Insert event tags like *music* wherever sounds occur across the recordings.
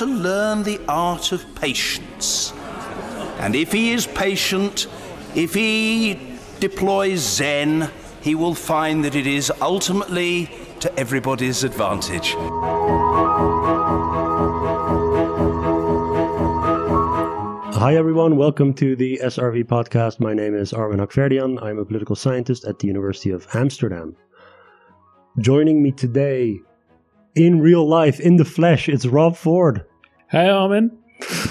to learn the art of patience. And if he is patient, if he deploys Zen, he will find that it is ultimately to everybody's advantage. Hi, everyone. Welcome to the SRV podcast. My name is Armen Hakhverdian. I'm a political scientist at the University of Amsterdam. Joining me today in real life, in the flesh, it's Rob Ford. Hey, Armen.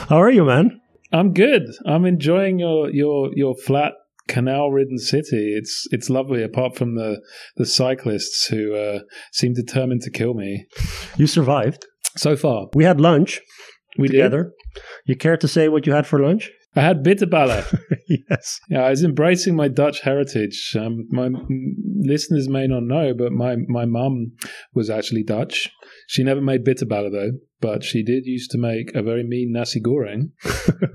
How are you, man? I'm good. I'm enjoying your your your flat canal-ridden city. It's it's lovely. Apart from the the cyclists who uh, seem determined to kill me. You survived. So far, We had lunch we together. You care to say what you had for lunch? I had bitterballen. *laughs* yes. yeah, I was embracing my Dutch heritage. Um, my m- listeners may not know, but my my mum was actually Dutch. She never made bitterballen though, but she did used to make a very mean nasi goreng. *laughs*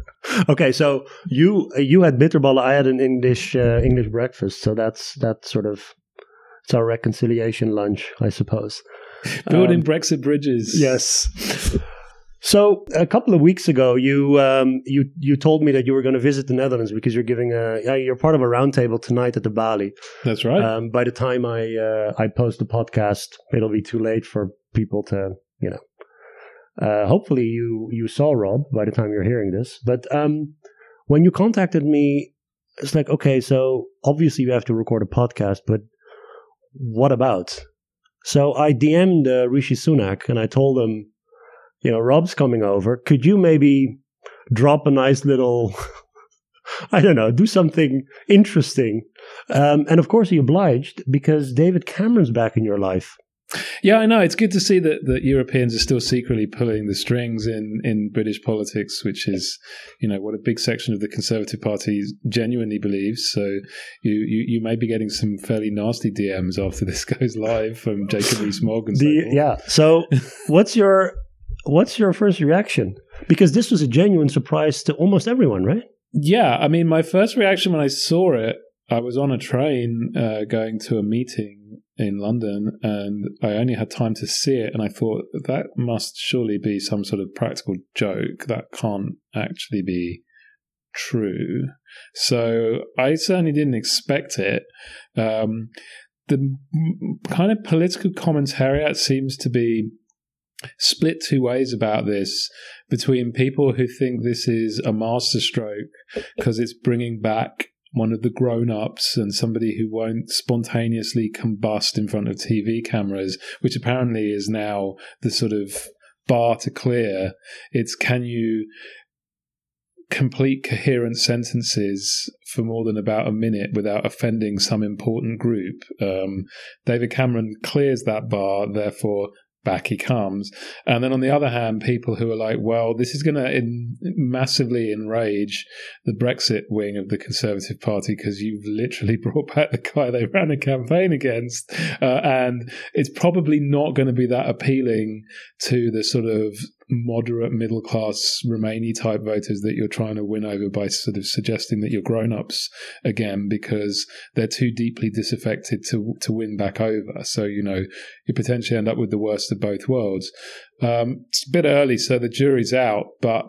Okay, so you you had bitterballen. I had an English uh, English breakfast. So that's that's sort of it's our reconciliation lunch, I suppose. Building Um, Brexit bridges. Yes. So a couple of weeks ago, you um, you you told me that you were going to visit the Netherlands because you're giving a you're part of a roundtable tonight at the Balie. that's right. Um, by the time I uh, I post the podcast, it'll be too late for people to you know. Uh, hopefully you you saw Rob by the time you're hearing this, but um, when you contacted me, it's like okay, so obviously you have to record a podcast, but what about? So I DM'd uh, Rishi Sunak and I told him, you know, Rob's coming over. Could you maybe drop a nice little, *laughs* I don't know, do something interesting? Um, and of course, he obliged because David Cameron's back in your life. Yeah, I know. It's good to see that, that Europeans are still secretly pulling the strings in, in British politics, which is, you know, what a big section of the Conservative Party genuinely believes. So you, you, you may be getting some fairly nasty DMs after this *laughs* goes live from Jacob Rees-Mogg and so The, forth. yeah. So, what's your what's your first reaction? Because this was a genuine surprise to almost everyone, right? Yeah, I mean, my first reaction when I saw it, I was on a train uh, going to a meeting in London, and I only had time to see it, and I thought that must surely be some sort of practical joke. That can't actually be true. So I certainly didn't expect it. Um, the kind of political commentariat seems to be split two ways about this between people who think this is a masterstroke because it's bringing back one of the grown-ups and somebody who won't spontaneously combust in front of TV cameras, which apparently is now the sort of bar to clear. It's can you complete coherent sentences for more than about a minute without offending some important group. Um, David Cameron clears that bar, therefore back he comes. And then on the other hand, people who are like, well, this is going to massively enrage the Brexit wing of the Conservative Party because you've literally *laughs* brought back the guy they ran a campaign against. Uh, and it's probably not going to be that appealing to the sort of moderate middle class Remainy type voters that you're trying to win over by sort of suggesting that you're grown ups again because they're too deeply disaffected to to win back over. So you know you potentially end up with the worst of both worlds. Um, it's a bit early, so the jury's out, but.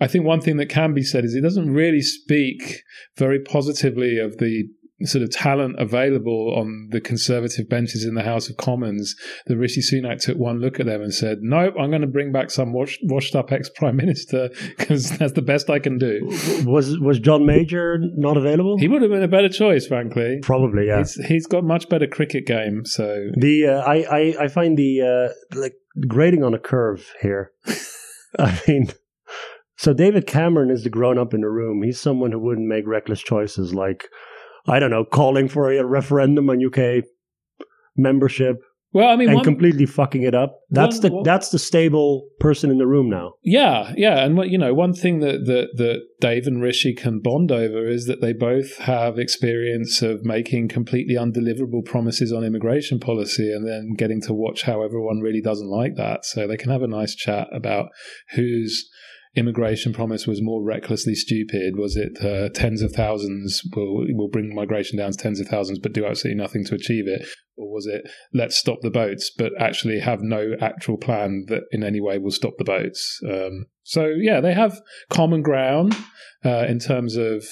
I think one thing that can be said is it doesn't really speak very positively of the sort of talent available on the conservative benches in the House of Commons. The Rishi Sunak took one look at them and said, "Nope, I'm going to bring back some washed, washed up ex prime minister *laughs* because that's the best I can do." Was was John Major not available? He would have been a better choice, frankly. Probably, yeah. He's, he's got much better cricket game, so The uh, I, I I find the uh, like grading on a curve here. *laughs* I mean, so David Cameron is the grown up in the room. He's someone who wouldn't make reckless choices like I don't know, calling for a referendum on UK membership well, I mean, and one, completely fucking it up. That's one- the one- that's the stable person in the room now. Yeah, yeah, and what you know, one thing that that that Dave and Rishi can bond over is that they both have experience of making completely undeliverable promises on immigration policy, and then getting to watch how everyone really doesn't like that. So they can have a nice chat about who's immigration promise was more recklessly stupid? Was it uh, tens of thousands will will bring migration down to tens of thousands, but do absolutely nothing to achieve it? Or was it let's stop the boats, but actually have no actual plan that in any way will stop the boats? Um, so yeah, they have common ground uh, in terms of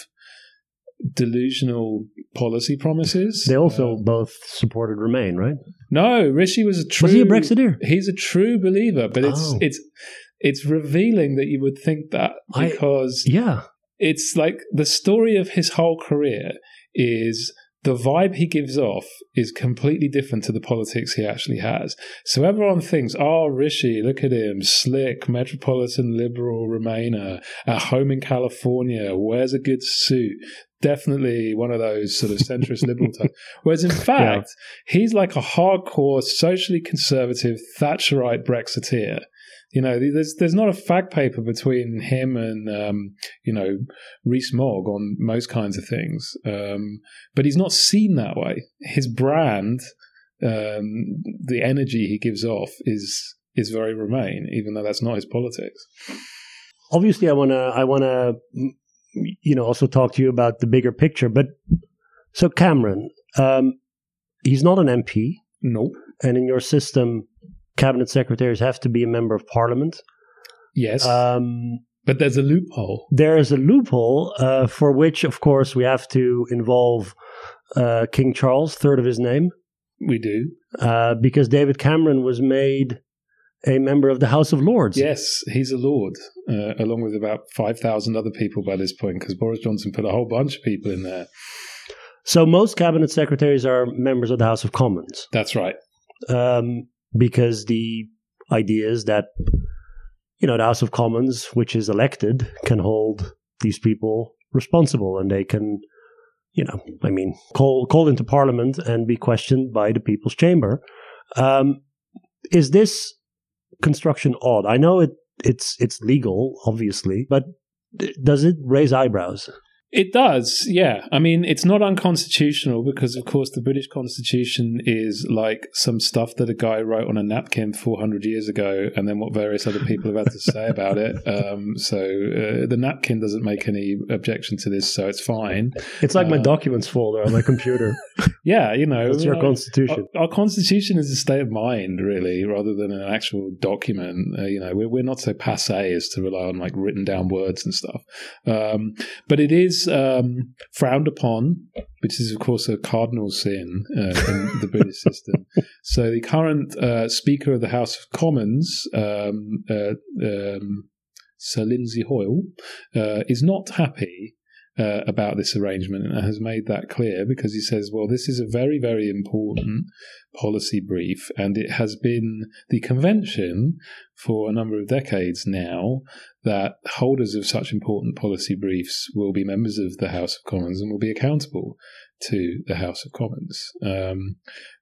delusional policy promises. They also Uh, both supported Remain, right? no, Rishi was a true. Was he a Brexiteer? He's a true believer, but it's Oh. it's it's revealing that you would think that I- because Yeah. it's like the story of his whole career is the vibe he gives off is completely different to the politics he actually has. So everyone thinks, oh, Rishi, look at him, slick, metropolitan liberal Remainer, at home in California, wears a good suit. Definitely one of those sort of centrist liberal types. *laughs* Whereas in fact, he's like a hardcore, socially conservative, Thatcherite Brexiteer. You know, there's there's not a fact paper between him and um, you know Rees Mogg on most kinds of things, um, but he's not seen that way. His brand, um, the energy he gives off, is is very Remain, even though that's not his politics. Obviously, I wanna, I wanna, you know, also talk to you about the bigger picture. But so Cameron, um, he's not an MP, Nope. and in your system, cabinet secretaries have to be a member of parliament. Yes, Um, but there's a loophole. there is a loophole uh, for which, of course, we have to involve uh, King Charles, third of his name, We do. uh, because David Cameron was made a member of the House of Lords. Yes, he's a lord, uh, along with about five thousand other people by this point, because Boris Johnson put a whole bunch of people in there. So most cabinet secretaries are members of the House of Commons That's right. um, because the idea is that you know the House of Commons, which is elected, can hold these people responsible, and they can, you know, I mean, call called into Parliament and be questioned by the People's Chamber. Um, is this construction odd? I know it it's it's legal, obviously, but does it raise eyebrows? It does, yeah. I mean, it's not unconstitutional because, of course, the British Constitution is like some stuff that a guy wrote on a napkin 400 years ago, and then what various other people have had to say about it. Um, so uh, the napkin doesn't make any objection to this, so it's fine. It's like my Uh, documents folder on my computer. *laughs* Yeah, you know, It's your constitution. Our, our constitution is a state of mind, really, rather than an actual document. Uh, you know, we're, we're not so passe as to rely on like written down words and stuff. Um, but it is um, frowned upon, which is, of course, a cardinal sin uh, in the British *laughs* system. So the current uh, Speaker of the House of Commons, um, uh, um, Sir Lindsay Hoyle, uh, is not happy uh, about this arrangement and has made that clear because he says, well, this is a very, very important policy brief, and it has been the convention for a number of decades now that holders of such important policy briefs will be members of the House of Commons and will be accountable to the House of Commons. Um,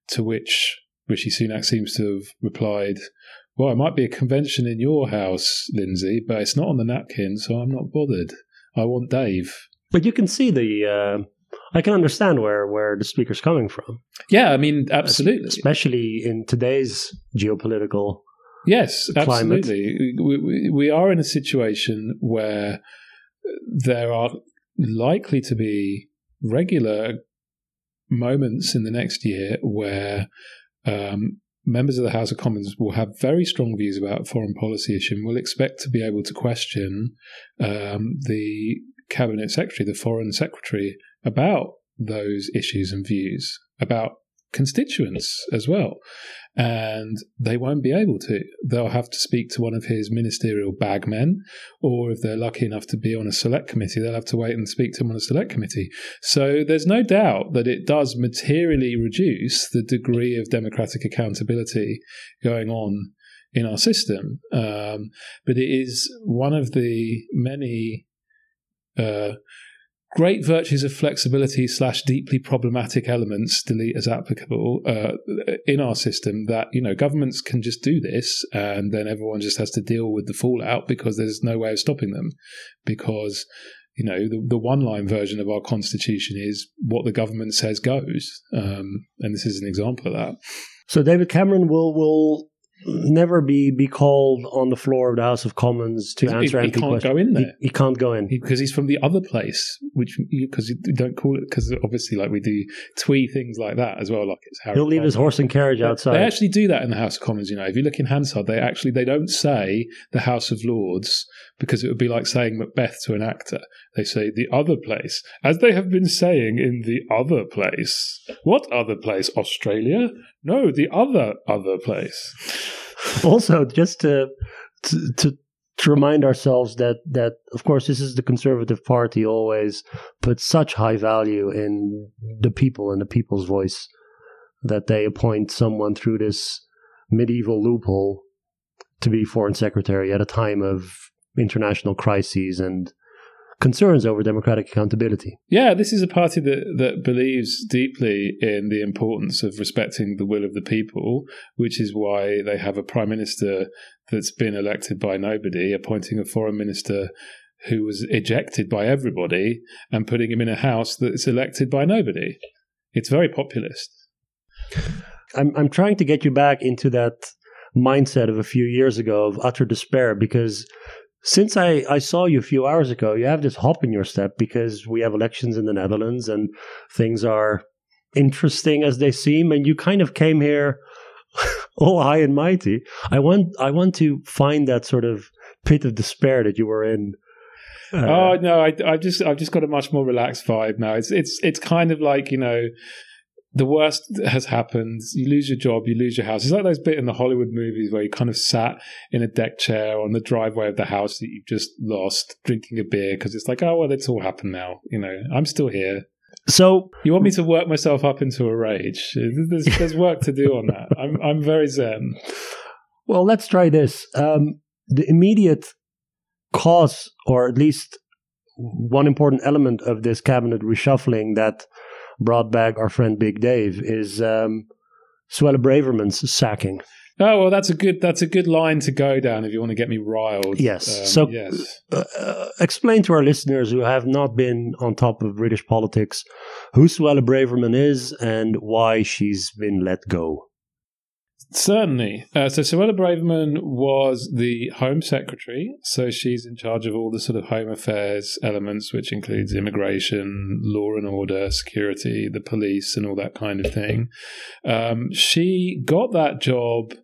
to which Rishi Sunak seems to have replied, well, it might be a convention in your house, Lindsay, but it's not on the napkin, so I'm not bothered. I want Dave. But you can see the. Uh, I can understand where where the speaker's coming from, Yeah, I mean, absolutely. especially in today's geopolitical. Yes, climate. absolutely. We, we, are in a situation where there are likely to be regular moments in the next year where um, members of the House of Commons will have very strong views about foreign policy issue and will expect to be able to question um, the cabinet secretary, the foreign secretary, about those issues and views, about constituents as well. And they won't be able to. They'll have to speak to one of his ministerial bagmen, or if they're lucky enough to be on a select committee, they'll have to wait and speak to him on a select committee. So there's no doubt that it does materially reduce the degree of democratic accountability going on in our system. Um, but it is one of the many uh, great virtues of flexibility slash deeply problematic elements, delete as applicable, uh, in our system that, you know, governments can just do this and then everyone just has to deal with the fallout because there's no way of stopping them. Because, you know, the, the one line version of our constitution is what the government says goes. Um, and this is an example of that. So David Cameron will will never be be called on the floor of the House of Commons to answer he, he can't questions. go in there. He, he can't go in. because he's from the other place, which because you, don't call it because obviously like we do twee things like that as well. Like it's Harry He'll leave his horse and carriage outside. They actually do that in the House of Commons. You know, if you look in Hansard, they actually they don't say the House of Lords because it would be like saying Macbeth to an actor. They say the other place, as they have been saying in the other place. What other place? Australia? No, the other other place. *laughs* also, just to, to to remind ourselves that that of course this is the Conservative Party always puts such high value in the people and the people's voice that they appoint someone through this medieval loophole to be foreign secretary at a time of international crises and concerns over democratic accountability. Yeah, this is a party that, that believes deeply in the importance of respecting the will of the people, which is why they have a prime minister that's been elected by nobody, appointing a foreign minister who was ejected by everybody, and putting him in a house that's elected by nobody. It's very populist. I'm I'm trying to get you back into that mindset of a few years ago of utter despair because since I, I saw you a few hours ago, you have this hop in your step because we have elections in the Netherlands and things are interesting as they seem, and you kind of came here *laughs* all high and mighty. I want I want to find that sort of pit of despair that you were in. Uh, oh no, I I just I've just got a much more relaxed vibe now. It's it's it's kind of like you know the worst has happened. You lose your job, you lose your house. It's like those bit in the Hollywood movies where you kind of sat in a deck chair on the driveway of the house that you've just lost, drinking a beer because it's like, oh well, it's all happened now. You know, I'm still here. so You want me to work myself up into a rage? There's, there's work to do on that. I'm I'm very zen. Well, let's try this. Um, the immediate cause, or at least one important element of this cabinet reshuffling that brought back our friend Big Dave, is um, Suella Braverman's sacking. Oh well, that's a good that's a good line to go down if you want to get me riled. Yes. Um, So- yes. Uh, uh, explain to our listeners who have not been on top of British politics who Suella Braverman is and why she's been let go. Certainly. Uh, so Suella Braverman was the Home Secretary. So she's in charge of all the sort of home affairs elements, which includes immigration, law and order, security, the police, and all that kind of thing. Um, she got that job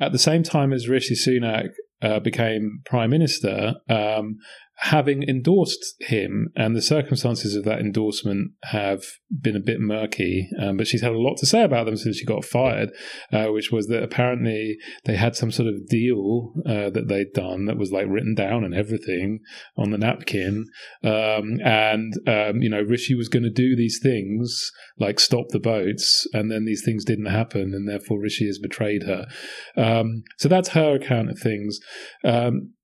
at the same time as Rishi Sunak uh, became Prime Minister. Um, having endorsed him, and the circumstances of that endorsement have been a bit murky, um, but she's had a lot to say about them since she got fired, uh, which was that apparently they had some sort of deal uh, that they'd done that was like written down and everything on the napkin. Um, and, um, you know, Rishi was going to do these things like stop the boats, and then these things didn't happen, and therefore Rishi has betrayed her. Um, so that's her account of things. Um,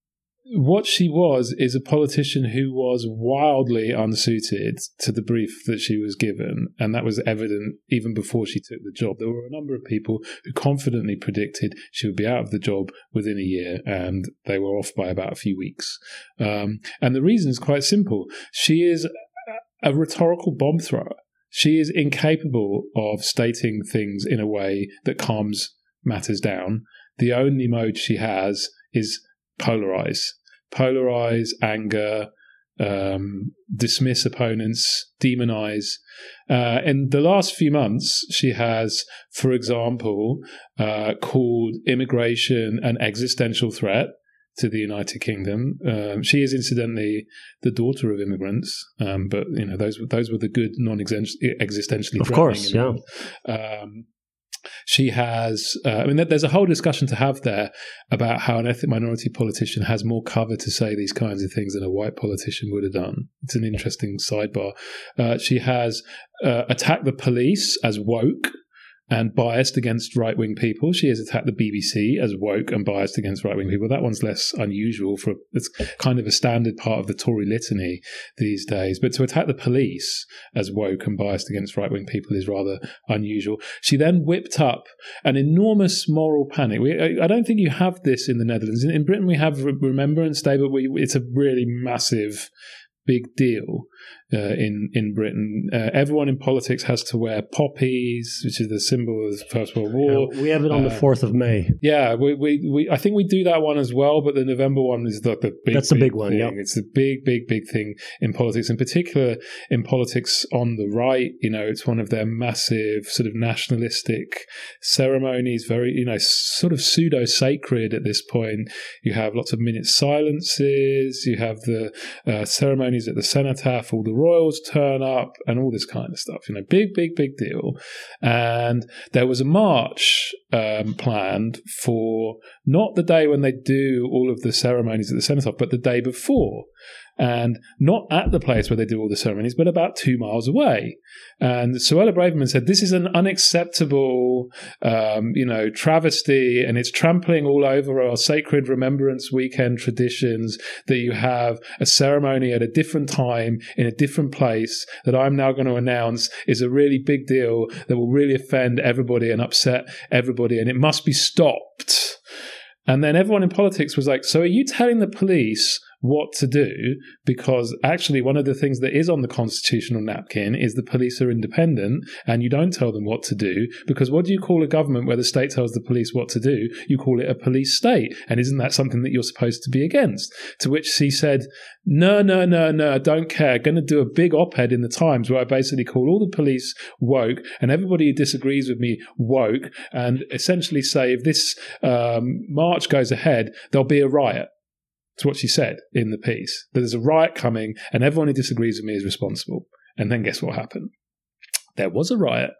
what she was is a politician who was wildly unsuited to the brief that she was given, and that was evident even before she took the job. There were a number of people who confidently predicted she would be out of the job within a year, and they were off by about a few weeks. Um, and the reason is quite simple: she is a rhetorical bomb thrower. She is incapable of stating things in a way that calms matters down. The only mode she has is polarize, polarize, anger, um, dismiss opponents, demonize. Uh, in the last few months, she has, for example, uh, called immigration an existential threat to the United Kingdom. Um, she is incidentally the daughter of immigrants, um, but you know those those were the good non-existentially. Of course, yeah. Um, she has, uh, I mean, there's a whole discussion to have there about how an ethnic minority politician has more cover to say these kinds of things than a white politician would have done. It's an interesting sidebar. Uh, she has uh, attacked the police as woke and biased against right wing people. She has attacked the BBC as woke and biased against right wing people. That one's less unusual for it's kind of a standard part of the Tory litany these days. But to attack the police as woke and biased against right wing people is rather unusual. She then whipped up an enormous moral panic. We, I don't think you have this in the Netherlands. In, in Britain, we have Remembrance Day, but we, it's a really massive, big deal. Uh, in in Britain. Uh, everyone in politics has to wear poppies, which is the symbol of the First World War. we have it on the Uh, fourth of May. Yeah, we, we, we I think we do that one as well, but the November one is the, the big. That's the big one, Thing. yep. It's the big, big, big thing in politics, in particular in politics on the right. You know, it's one of their massive sort of nationalistic ceremonies, very you know, sort of pseudo sacred at this point. You have lots of minute silences. You have the uh, ceremonies at the cenotaph. All the royals turn up, and all this kind of stuff. You know, big, big, big deal. And there was a march um, planned for not the day when they do all of the ceremonies at the cenotaph, but the day before. And not at the place where they do all the ceremonies, but about two miles away. And Suella Braverman said, "This is an unacceptable, um, you know, travesty, and it's trampling all over our sacred Remembrance Weekend traditions that you have a ceremony at a different time in a different place that I'm now going to announce is a really big deal that will really offend everybody and upset everybody, and it must be stopped." And then everyone in politics was like, "So are you telling the police?" What to do because actually, one of the things that is on the constitutional napkin is the police are independent and you don't tell them what to do because what do you call a government where the state tells the police what to do? You call it a police state. And isn't that something that you're supposed to be against? To which she said, No, no, no, no, I don't care. Going to do a big op ed in the Times where I basically call all the police woke and everybody who disagrees with me woke and essentially say if this um, march goes ahead, there'll be a riot. That's what she said in the piece. That there's a riot coming and everyone who disagrees with me is responsible. And then guess what happened? There was a riot,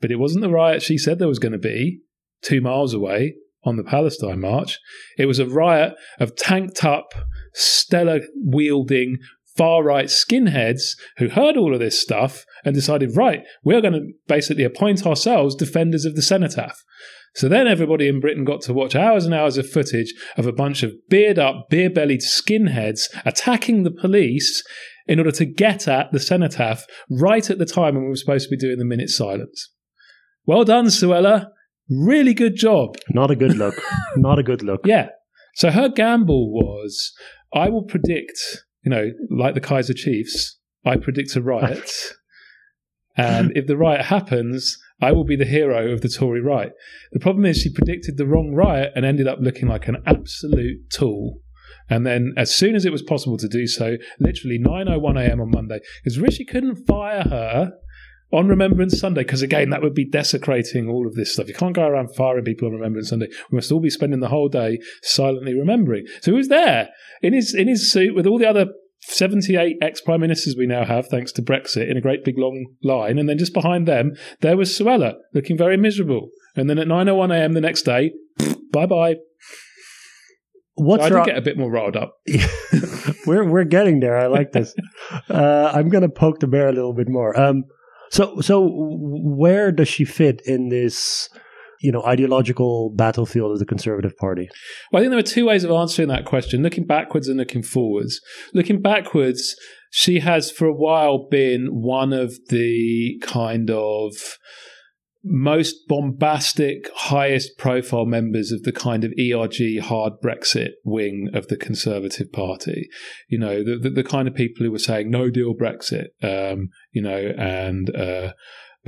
but it wasn't the riot she said there was going to be two miles away on the Palestine March. It was a riot of tanked up, Stella wielding, far right skinheads who heard all of this stuff and decided, right, we're going to basically appoint ourselves defenders of the cenotaph. So then everybody in Britain got to watch hours and hours of footage of a bunch of beard up, beer bellied skinheads attacking the police in order to get at the cenotaph right at the time when we were supposed to be doing the minute silence. Well done, Suella. Really good job. Not a good look. *laughs* Not a good look. Yeah. So her gamble was I will predict, you know, like the Kaiser Chiefs, I predict a riot. *laughs* and if the riot happens, I will be the hero of the Tory right. The problem is she predicted the wrong riot and ended up looking like an absolute tool. And then, as soon as it was possible to do so, literally 9:01 a.m. on Monday, because Rishi couldn't fire her on Remembrance Sunday, because again, that would be desecrating all of this stuff. You can't go around firing people on Remembrance Sunday. We must all be spending the whole day silently remembering. So he was there in his in his suit with all the other 78 ex prime ministers we now have, thanks to Brexit, in a great big long line. And then just behind them, there was Suella, looking very miserable. And then at 9:01 a.m. the next day, *laughs* bye bye. What's I did wrong? get a bit more riled up. *laughs* we're we're getting there. I like this. *laughs* Uh, I'm gonna poke the bear a little bit more. Um, so so where does she fit in this, you know, ideological battlefield of the Conservative Party? Well, I think there are two ways of answering that question looking backwards and looking forwards. Looking backwards, she has for a while been one of the kind of most bombastic, highest profile members of the kind of ERG hard Brexit wing of the Conservative Party. You know, the, the, the kind of people who were saying no deal Brexit, um, you know, and, uh,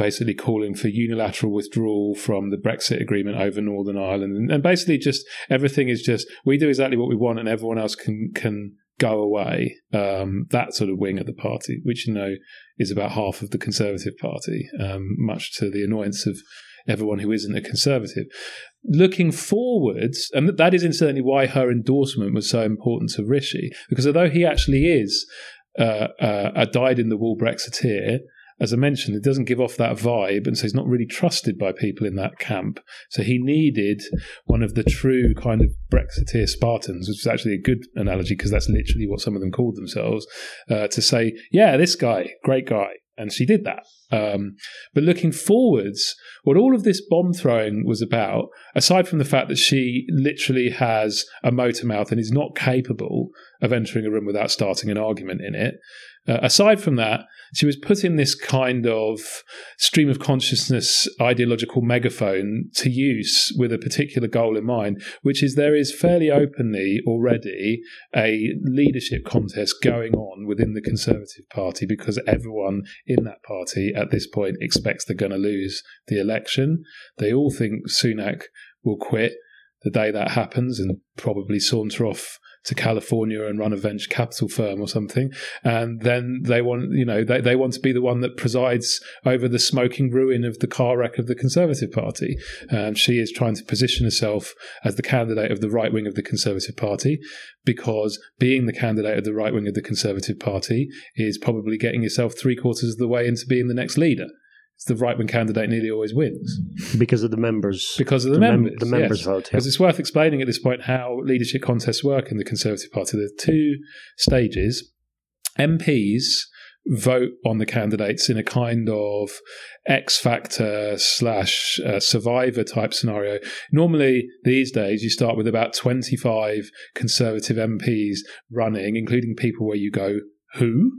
basically calling for unilateral withdrawal from the Brexit agreement over Northern Ireland, and, basically just everything is just we do exactly what we want, and everyone else can can go away. Um, that sort of wing of the party, which you know is about half of the Conservative Party, um, much to the annoyance of everyone who isn't a Conservative. Looking forwards, and that is certainly why her endorsement was so important to Rishi, because although he actually is uh, uh, a dyed in the wool Brexiteer, as I mentioned, it doesn't give off that vibe, and so he's not really trusted by people in that camp. So he needed one of the true kind of Brexiteer Spartans, which is actually a good analogy because that's literally what some of them called themselves, uh, to say, "Yeah, this guy, great guy," and she did that. Um, but looking forwards, what all of this bomb throwing was about, aside from the fact that she literally has a motor mouth and is not capable of entering a room without starting an argument in it, uh, aside from that, she was put in this kind of stream of consciousness ideological megaphone to use with a particular goal in mind, which is there is fairly openly already a leadership contest going on within the Conservative Party because everyone in that party at this point expects they're going to lose the election. They all think Sunak will quit the day that happens and probably saunter off to California and run a venture capital firm or something. And then they want, you know, they, they want to be the one that presides over the smoking ruin of the car wreck of the Conservative Party. Um, she is trying to position herself as the candidate of the right wing of the Conservative Party because being the candidate of the right wing of the Conservative Party is probably getting yourself three quarters of the way into being the next leader the right wing candidate nearly always wins because of the members. Because of the, the members, mem- the members yes. vote. Because Yeah. it's worth explaining at this point how leadership contests work in the Conservative Party. There are two stages. MPs vote on the candidates in a kind of X Factor slash uh, Survivor type scenario. Normally, these days, you start with about 25 Conservative MPs running, including people where you go, who?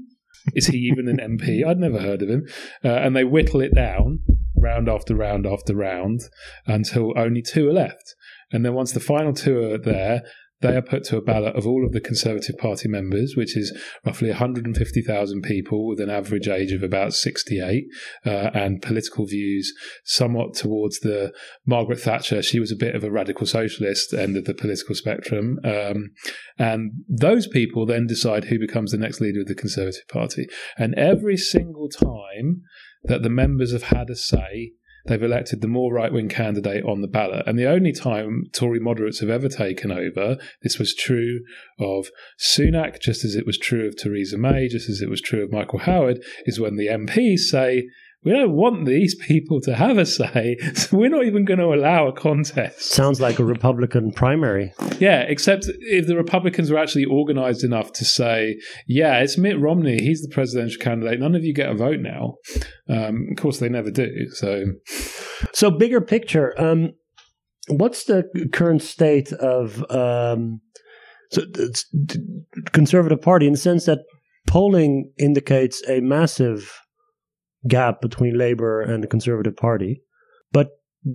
Is he even an MP? I'd never heard of him. Uh, and they whittle it down round after round after round until only two are left. And then once the final two are there, they are put to a ballot of all of the Conservative Party members, which is roughly 150,000 people with an average age of about 68 uh, and political views somewhat towards the Margaret Thatcher. She was a bit of a radical socialist end of the political spectrum. Um, and those people then decide who becomes the next leader of the Conservative Party. And every single time that the members have had a say, they've elected the more right wing candidate on the ballot. And the only time Tory moderates have ever taken over, this was true of Sunak, just as it was true of Theresa May, just as it was true of Michael Howard, is when the MPs say, we don't want these people to have a say, *laughs* so we're not even going to allow a contest. Sounds like a Republican primary. Yeah, except if the Republicans were actually organized enough to say, yeah, it's Mitt Romney, he's the presidential candidate, none of you get a vote now. Um, of course, they never do. So, So, bigger picture, um, what's the current state of um, so Conservative Party in the sense that polling indicates a massive gap between Labour and the Conservative Party, but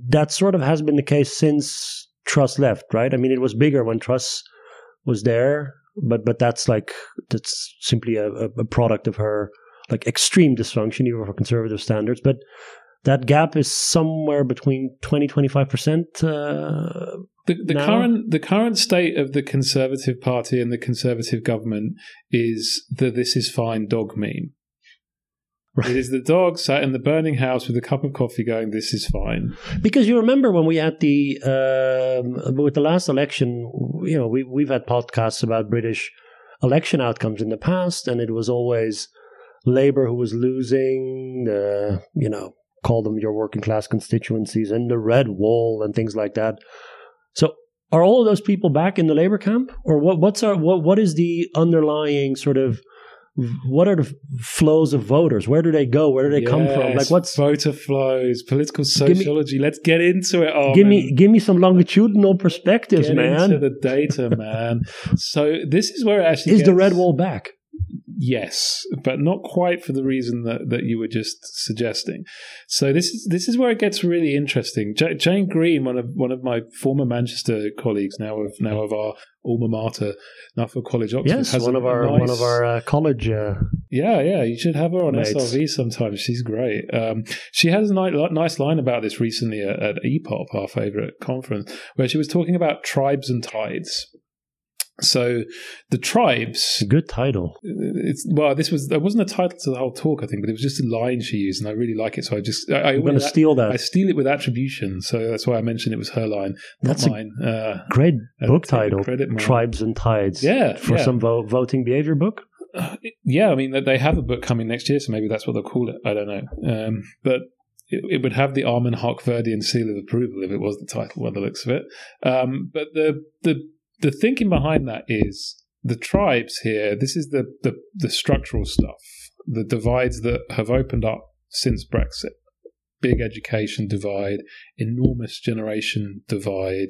that sort of has been the case since Truss left, right? I mean, it was bigger when Truss was there, but but that's like that's simply a, a product of her like extreme dysfunction, even for conservative standards. But that gap is somewhere between 20 25% uh, the, the current the current state of the Conservative Party and the Conservative government is the "this is fine" dog meme. Right. It is the dog sat in the burning house with a cup of coffee, going, "This is fine." because you remember when we had the um, with the last election you know we, we've had podcasts about british election outcomes in the past and it was always labor who was losing the you know call them your working class constituencies and the red wall and things like that so are all of those people back in the labor camp or what what's our what what is the underlying sort of what are the flows of voters where do they go where do they come from like what's voter flows, political me- sociology? Let's get into it. Armen. give me give me some longitudinal perspectives, Get man. into the data, man. so this is where it actually Is the red wall back? Yes, but not quite for the reason that, that you were just suggesting. So this is this is where it gets really interesting. Ja Jane Green, one of one of my former Manchester colleagues, now of now of our alma mater, Nuffield College, Oxford, Yes, has one of our nice- one of our uh, college. Uh, yeah, yeah, you should have her on Mates. SLV sometime. She's great. Um, she has a ni- nice line about this recently at, at EPOP, our favourite conference, where she was talking about tribes and tides. So the tribes, good title. it's well, this was there wasn't a title to the whole talk, I think, but it was just a line she used, and I really like it. So I just I, I'm going to steal that. I steal it with attribution, so that's why I mentioned it was her line, not That's a mine. Uh, Great book title. Tribes and Tides. Yeah, For yeah. some vo- voting behavior book. yeah, I mean they- they have a book coming next year, so maybe that's what they'll call it. I don't know, um, but it, it would have the Armen Hakhverdian seal of approval if it was the title, by the looks of it. Um, but the the the thinking behind that is the tribes here. This is the the, the structural stuff, the divides that have opened up since Brexit. Big education divide, enormous generation divide,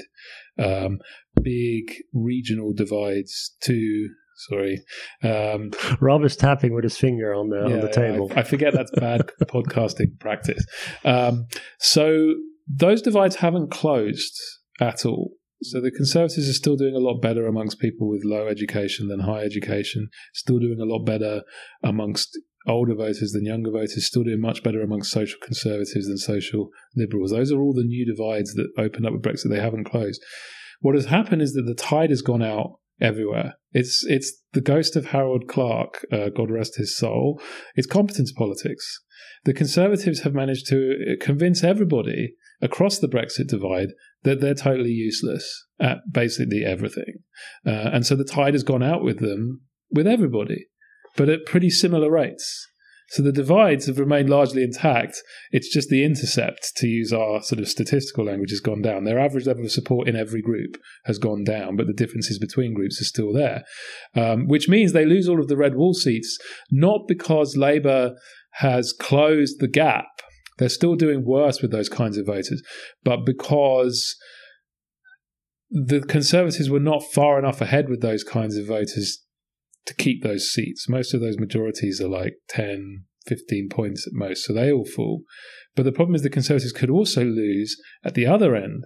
um, big regional divides too. Sorry, um, Rob is tapping with his finger on the on the table. I, I forget that's bad *laughs* podcasting practice. Um, so those divides haven't closed at all. So the Conservatives are still doing a lot better amongst people with low education than high education. Still doing a lot better amongst older voters than younger voters. Still doing much better amongst social conservatives than social liberals. Those are all the new divides that opened up with Brexit. They haven't closed. What has happened is that the tide has gone out everywhere. It's it's the ghost of Harold Clarke, uh, God rest his soul. It's competence politics. The Conservatives have managed to convince everybody across the Brexit divide that they're totally useless at basically everything. Uh, and so the tide has gone out with them, with everybody, but at pretty similar rates. So the divides have remained largely intact. It's just the intercept, to use our sort of statistical language, has gone down. Their average level of support in every group has gone down, but the differences between groups are still there, um, which means they lose all of the red wall seats, not because Labour has closed the gap. They're still doing worse with those kinds of voters, but because the Conservatives were not far enough ahead with those kinds of voters to keep those seats. Most of those majorities are like 10, 15 points at most, so they all fall. But the problem is the Conservatives could also lose at the other end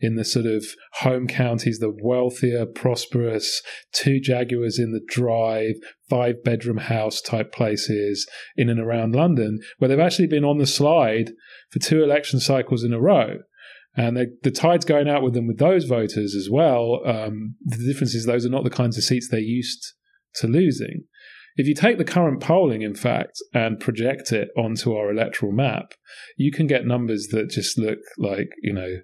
in the sort of home counties, the wealthier, prosperous, two Jaguars in the drive, five bedroom house type places in and around London, where they've actually been on the slide for two election cycles in a row. And they, the tide's going out with them with those voters as well. Um, the difference is those are not the kinds of seats they're used to losing. If you take the current polling, in fact, and project it onto our electoral map, you can get numbers that just look like, you know,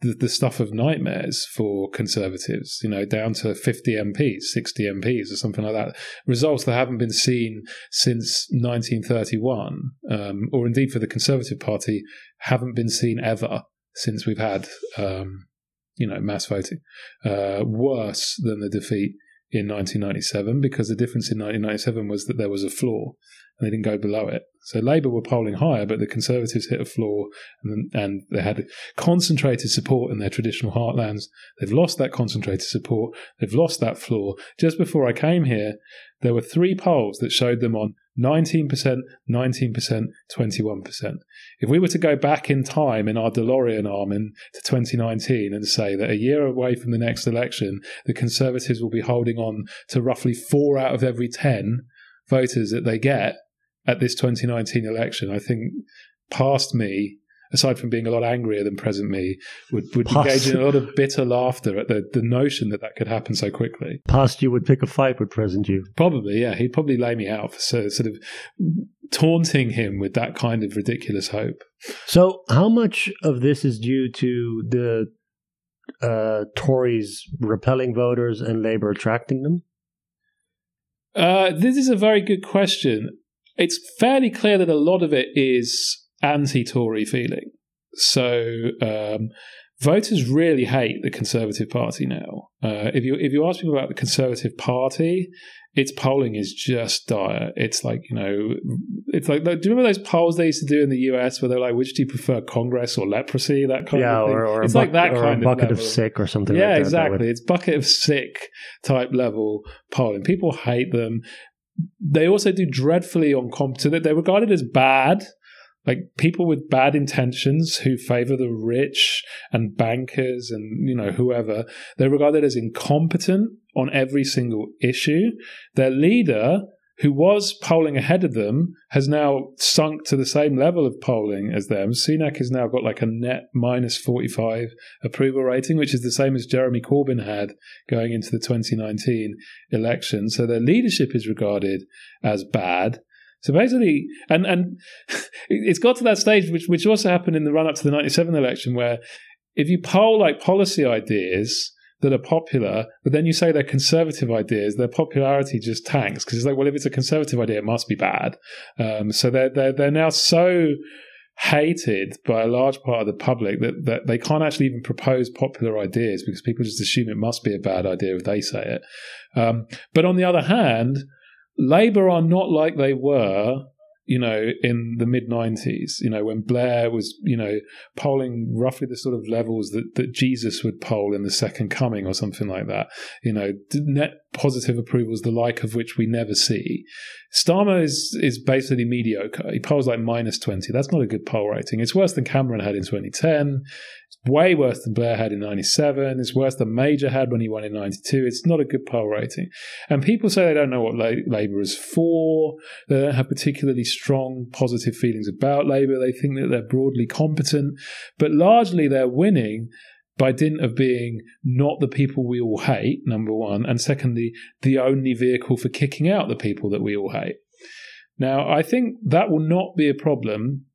the, the stuff of nightmares for conservatives, you know, down to 50 MPs, 60 MPs, or something like that. Results that haven't been seen since 1931, um, or indeed for the Conservative Party, haven't been seen ever since we've had, um, you know, mass voting. Uh, worse than the defeat in 1997 because the difference in 1997 was that there was a floor and they didn't go below it. So Labour were polling higher, but the Conservatives hit a floor and, and they had concentrated support in their traditional heartlands. They've lost that concentrated support. They've lost that floor. Just before I came here, there were three polls that showed them on 19%, 19%, 21%. If we were to go back in time in our DeLorean Armen, to 2019 and say that a year away from the next election, the Conservatives will be holding on to roughly four out of every 10 voters that they get at this 2019 election, I think past me, aside from being a lot angrier than present me, would, would engage in a lot of bitter laughter at the, the notion that that could happen so quickly. Past you would pick a fight with present you. Probably, yeah. He'd probably lay me out for so, sort of taunting him with that kind of ridiculous hope. So, how much of this is due to the uh, Tories repelling voters and Labour attracting them? Uh, this is a very good question. It's fairly clear that a lot of it is anti-Tory feeling. So um, voters really hate the Conservative Party now. Uh, if you if you ask people about the Conservative Party, its polling is just dire. It's like you know, it's like do you remember those polls they used to do in the US where they're like, which do you prefer, Congress or leprosy? That kind yeah, of thing. or, or it's a like that or kind a bucket of, of sick or something. Yeah, like that. exactly. That would- It's bucket of sick type level polling. People hate them. They also do dreadfully on competent. They're regarded as bad like people with bad intentions who favor the rich and bankers and you know whoever they're regarded as incompetent on every single issue. Their leader who was polling ahead of them has now sunk to the same level of polling as them. Sunak has now got like a net minus 45 approval rating which is the same as Jeremy Corbyn had going into the 2019 election. So their leadership is regarded as bad so basically, and and *laughs* it's got to that stage, which which also happened in the run up to the '97 election, where if you poll like policy ideas that are popular, but then you say they're conservative ideas, their popularity just tanks because it's like, well, if it's a conservative idea, it must be bad. Um, so they're they're they're now so hated by a large part of the public that, that they can't actually even propose popular ideas because people just assume it must be a bad idea if they say it. Um, but on the other hand, Labour are not like they were you know, in the mid 90s, you know, when Blair was, you know, polling roughly the sort of levels that, that Jesus would poll in the second coming or something like that, you know, net positive approvals, the like of which we never see. Starmer is, is basically mediocre. He polls like minus 20. That's not a good poll rating. It's worse than Cameron had in 2010 It's way worse than Blair had in 97. It's worse than Major had when he won in 92. It's not a good poll rating. And people say they don't know what Labour is for. They don't have particularly strong positive feelings about Labour. They think that they're broadly competent. But largely they're winning by dint of being not the people we all hate, number one. And secondly, the only vehicle for kicking out the people that we all hate. Now, I think that will not be a problem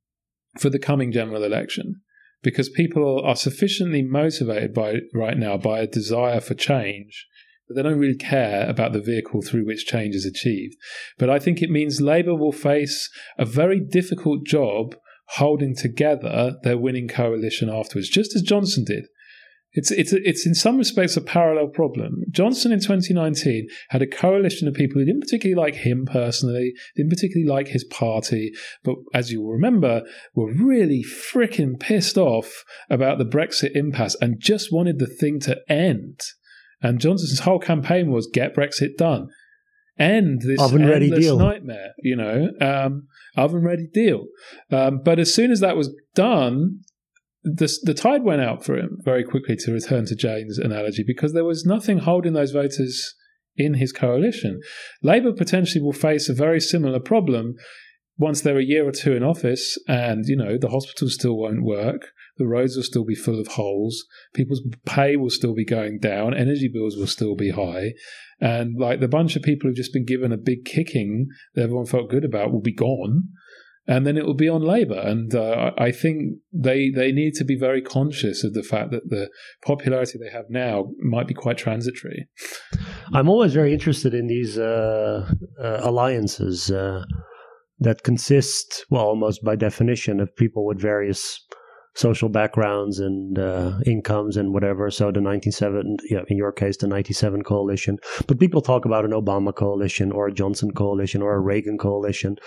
for the coming general election because people are sufficiently motivated by right now by a desire for change that they don't really care about the vehicle through which change is achieved. But I think it means Labour will face a very difficult job holding together their winning coalition afterwards, just as Johnson did. It's it's it's in some respects a parallel problem. Johnson in 2019 had a coalition of people who didn't particularly like him personally, didn't particularly like his party, but as you will remember, were really freaking pissed off about the Brexit impasse and just wanted the thing to end. And Johnson's whole campaign was get Brexit done, end this oven ready deal nightmare. You know, um, oven ready deal. Um, but as soon as that was done, the, the tide went out for him very quickly to return to Jane's analogy because there was nothing holding those voters in his coalition. Labour potentially will face a very similar problem once they're a year or two in office and, you know, the hospitals still won't work, the roads will still be full of holes, people's pay will still be going down, energy bills will still be high, and like the bunch of people who've just been given a big kicking that everyone felt good about will be gone and then it will be on Labour. And uh, I think they they need to be very conscious of the fact that the popularity they have now might be quite transitory. I'm always very interested in these uh, uh, alliances uh, that consist, well, almost by definition, of people with various social backgrounds and uh, incomes and whatever. So the 97, yeah, in your case, the 97 coalition. But people talk about an Obama coalition or a Johnson coalition or a Reagan coalition.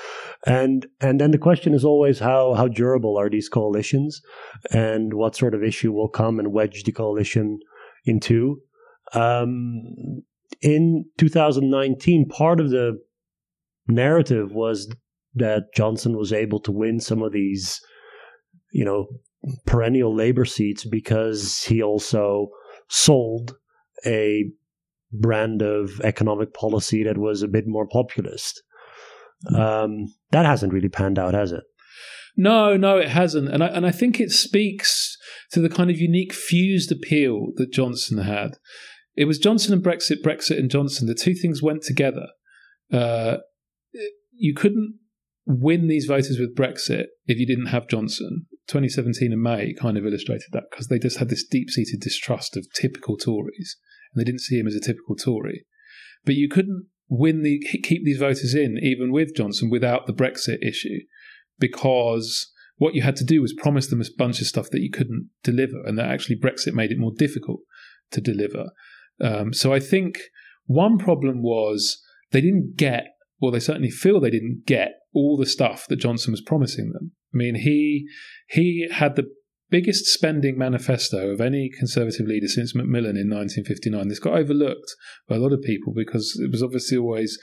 And, and then the question is always how, how durable are these coalitions and what sort of issue will come and wedge the coalition into. Um, in 2019, part of the narrative was that Johnson was able to win some of these you know perennial labor seats because he also sold a brand of economic policy that was a bit more populist. Um, that hasn't really panned out, has it? No, no, it hasn't, and I, and I think it speaks to the kind of unique fused appeal that Johnson had. It was Johnson and Brexit, Brexit and Johnson. The two things went together. Uh, you couldn't win these voters with Brexit if you didn't have Johnson. 2017 in May kind of illustrated that because they just had this deep seated distrust of typical Tories and they didn't see him as a typical Tory. But you couldn't win the keep these voters in even with Johnson without the Brexit issue because what you had to do was promise them a bunch of stuff that you couldn't deliver and that actually Brexit made it more difficult to deliver. Um, so I think one problem was they didn't get, well, they certainly feel they didn't get all the stuff that Johnson was promising them. I mean, he he had the biggest spending manifesto of any conservative leader since Macmillan in 1959. This got overlooked by a lot of people because it was obviously always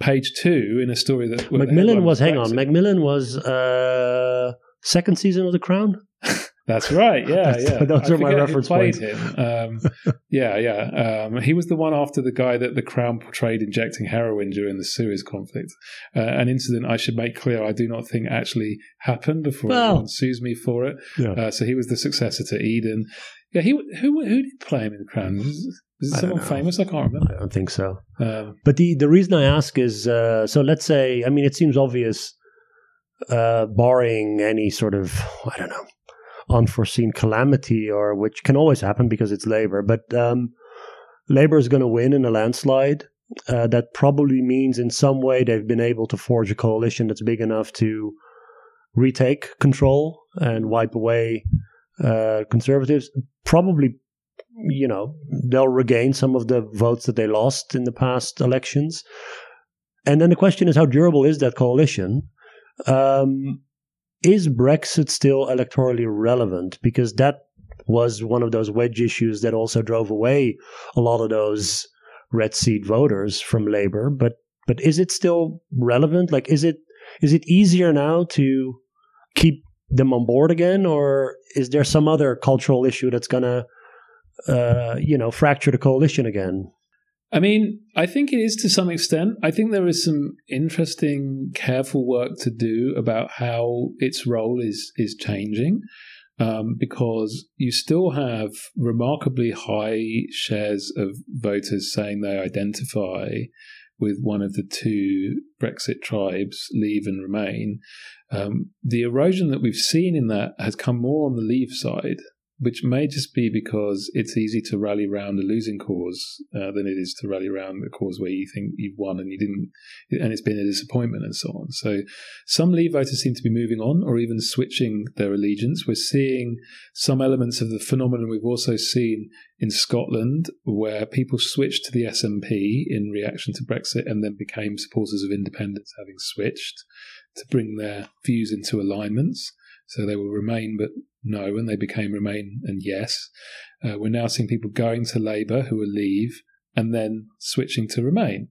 page two in a story that Macmillan was. Hang on, Macmillan was uh, second season of The Crown. *laughs* That's right. *laughs* Yeah, yeah. Those I are my reference points. Him. Um, *laughs* yeah, yeah. Um, he was the one after the guy that the Crown portrayed injecting heroin during the Suez conflict. Uh, an incident I should make clear I do not think actually happened before well, anyone sues me for it. Yeah. Uh, so he was the successor to Eden. Yeah, he who who did play him in the Crown? Was, is it someone famous? I can't remember. I don't think so. Um, but the the reason I ask is uh, so let's say I mean it seems obvious, uh, barring any sort of I don't know unforeseen calamity or which can always happen because it's labor. But um, labor is going to win in a landslide. Uh, that probably means in some way they've been able to forge a coalition that's big enough to retake control and wipe away uh, conservatives. Probably, you know, they'll regain some of the votes that they lost in the past elections. And then the question is, how durable is that coalition? Um, is Brexit still electorally relevant? Because that was one of those wedge issues that also drove away a lot of those red seat voters from Labour. But but is it still relevant? Like, is it is it easier now to keep them on board again, or is there some other cultural issue that's gonna uh, you know fracture the coalition again? I mean, I think it is to some extent. I think there is some interesting, careful work to do about how its role is is changing, um, because you still have remarkably high shares of voters saying they identify with one of the two Brexit tribes, Leave and Remain. Um, the erosion that we've seen in that has come more on the Leave side which may just be because it's easy to rally around a losing cause uh, than it is to rally around a cause where you think you've won and you didn't, and it's been a disappointment and so on. So some Leave voters seem to be moving on or even switching their allegiance. We're seeing some elements of the phenomenon we've also seen in Scotland, where people switched to the SNP in reaction to Brexit and then became supporters of independence, having switched to bring their views into alignments. So they will remain, but no, and they became Remain and Yes. Uh, we're now seeing people going to Labour who will leave and then switching to Remain.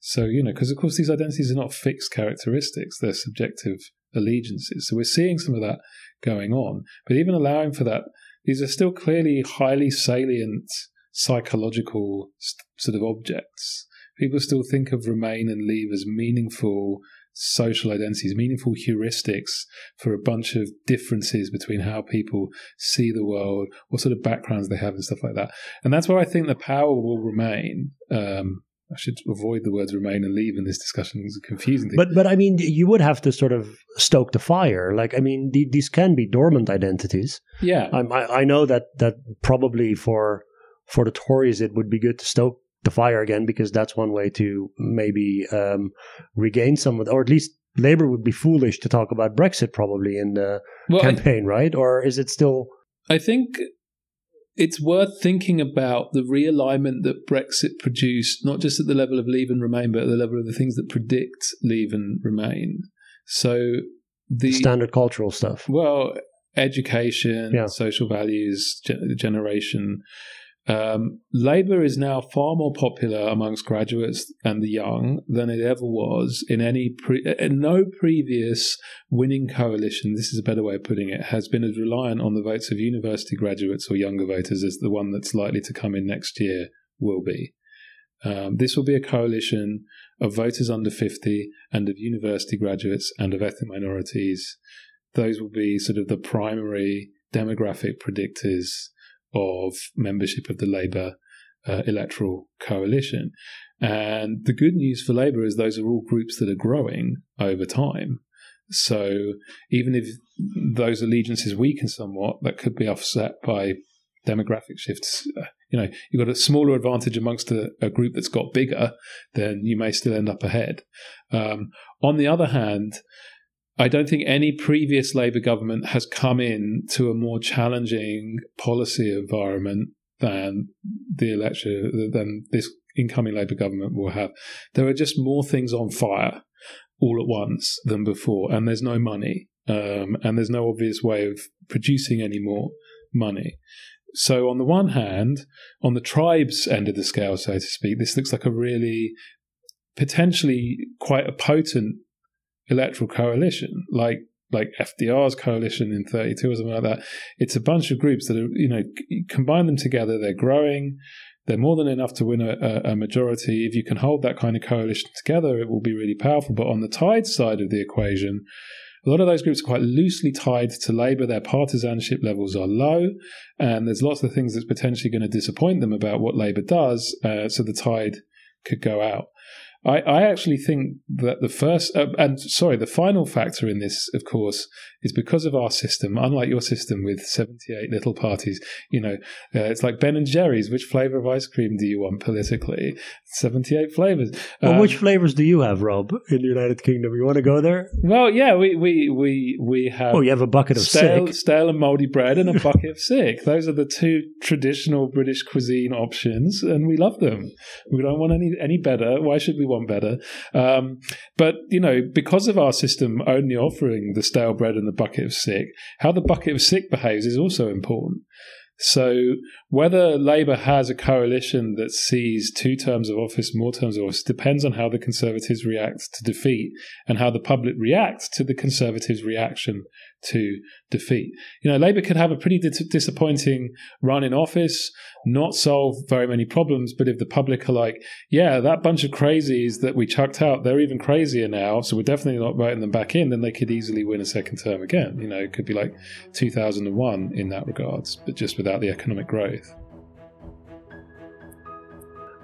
So, you know, because of course these identities are not fixed characteristics, they're subjective allegiances. So we're seeing some of that going on. But even allowing for that, these are still clearly highly salient psychological sort of objects. People still think of Remain and Leave as meaningful social identities, meaningful heuristics for a bunch of differences between how people see the world, what sort of backgrounds they have, and stuff like that. And that's where I think the power will remain. Um, I should avoid the words remain and leave in this discussion. It's a confusing thing. But but I mean, you would have to sort of stoke the fire. Like I mean, th- these can be dormant identities. Yeah, I, I know that that probably for for the Tories it would be good to stoke the fire again because that's one way to maybe um, regain some of, the, or at least Labour would be foolish to talk about Brexit probably in the well, campaign, I, right? Or is it still? I think it's worth thinking about the realignment that Brexit produced, not just at the level of Leave and Remain, but at the level of the things that predict Leave and Remain. So the standard cultural stuff. Well, education, yeah. social values, generation um, Labour is now far more popular amongst graduates and the young than it ever was in any pre- in no previous winning coalition. This is a better way of putting it. Has been as reliant on the votes of university graduates or younger voters as the one that's likely to come in next year will be. Um, this will be a coalition of voters under 50 and of university graduates and of ethnic minorities. Those will be sort of the primary demographic predictors of membership of the Labour uh, electoral coalition. And the good news for Labour is those are all groups that are growing over time. So even if those allegiances weaken somewhat, that could be offset by demographic shifts. Uh, you know, you've got a smaller advantage amongst a, a, group that's got bigger, then you may still end up ahead. Um, on the other hand, I don't think any previous Labour government has come in to a more challenging policy environment than the election than this incoming Labour government will have. There are just more things on fire all at once than before, and there's no money, um, and there's no obvious way of producing any more money. So, on the one hand, on the tribes end of the scale, so to speak, this looks like a really potentially quite a potent electoral coalition, like like FDR's coalition in 32 or something like that. It's a bunch of groups that are, you know, combine them together, they're growing, they're more than enough to win a, a, majority. If you can hold that kind of coalition together, it will be really powerful. But on the tide side of the equation, a lot of those groups are quite loosely tied to Labour. Their partisanship levels are low, and there's lots of things that's potentially going to disappoint them about what Labour does. Uh, so the tide could go out. I, I actually think that the first, uh, and sorry, the final factor in this, of course, is because of our system, unlike your system with 78 little parties, you know, uh, it's like Ben and Jerry's. Which flavor of ice cream do you want politically? 78 flavors. Well, um, which flavors do you have, Rob, in the United Kingdom? You want to go there? Well, yeah, we, we, we, we have. Oh, you have a bucket of stale, sick. Stale and moldy bread and a *laughs* bucket of sick. Those are the two traditional British cuisine options, and we love them. We don't want any, any better. Why should we want want better. Um, but, you know, because of our system only offering the stale bread and the bucket of sick, how the bucket of sick behaves is also important. So whether Labour has a coalition that sees two terms of office, more terms of office, depends on how the Conservatives react to defeat and how the public reacts to the Conservatives' reaction to defeat. You know, Labour could have a pretty dis- disappointing run in office, not solve very many problems, but if the public are like, yeah, that bunch of crazies that we chucked out, they're even crazier now, so we're definitely not voting them back in, then they could easily win a second term again. You know, it could be like 2001 in that regards, but just without the economic growth.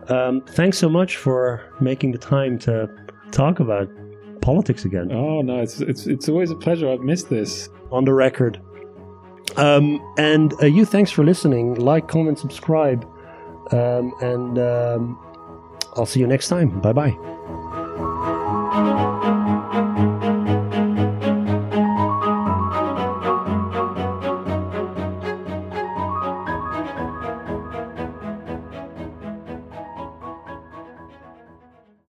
Um, thanks so much for making the time to talk about politics again. Oh no, it's it's it's always a pleasure. I've missed this. On the record. Um, and uh, you, thanks for listening. Like, comment, subscribe, um, and um, I'll see you next time. Bye bye.